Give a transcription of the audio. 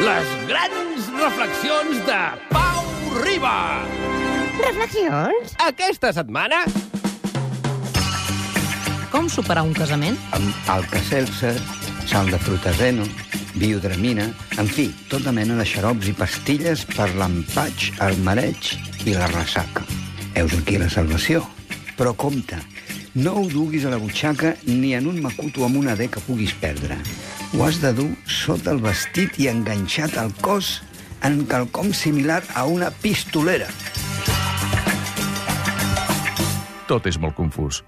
Les grans reflexions de Pau Riba. Reflexions? Aquesta setmana... Com superar un casament? amb alcacelser, sal de frutaseno, biodramina, en fi, tota mena de xarops i pastilles per l'empatx, el mareig i la ressaca. Heus aquí la salvació. Però compte, no ho duguis a la butxaca ni en un macuto amb una D que puguis perdre. Ho has de dur sota el vestit i enganxat al cos en quelcom similar a una pistolera. Tot és molt confús.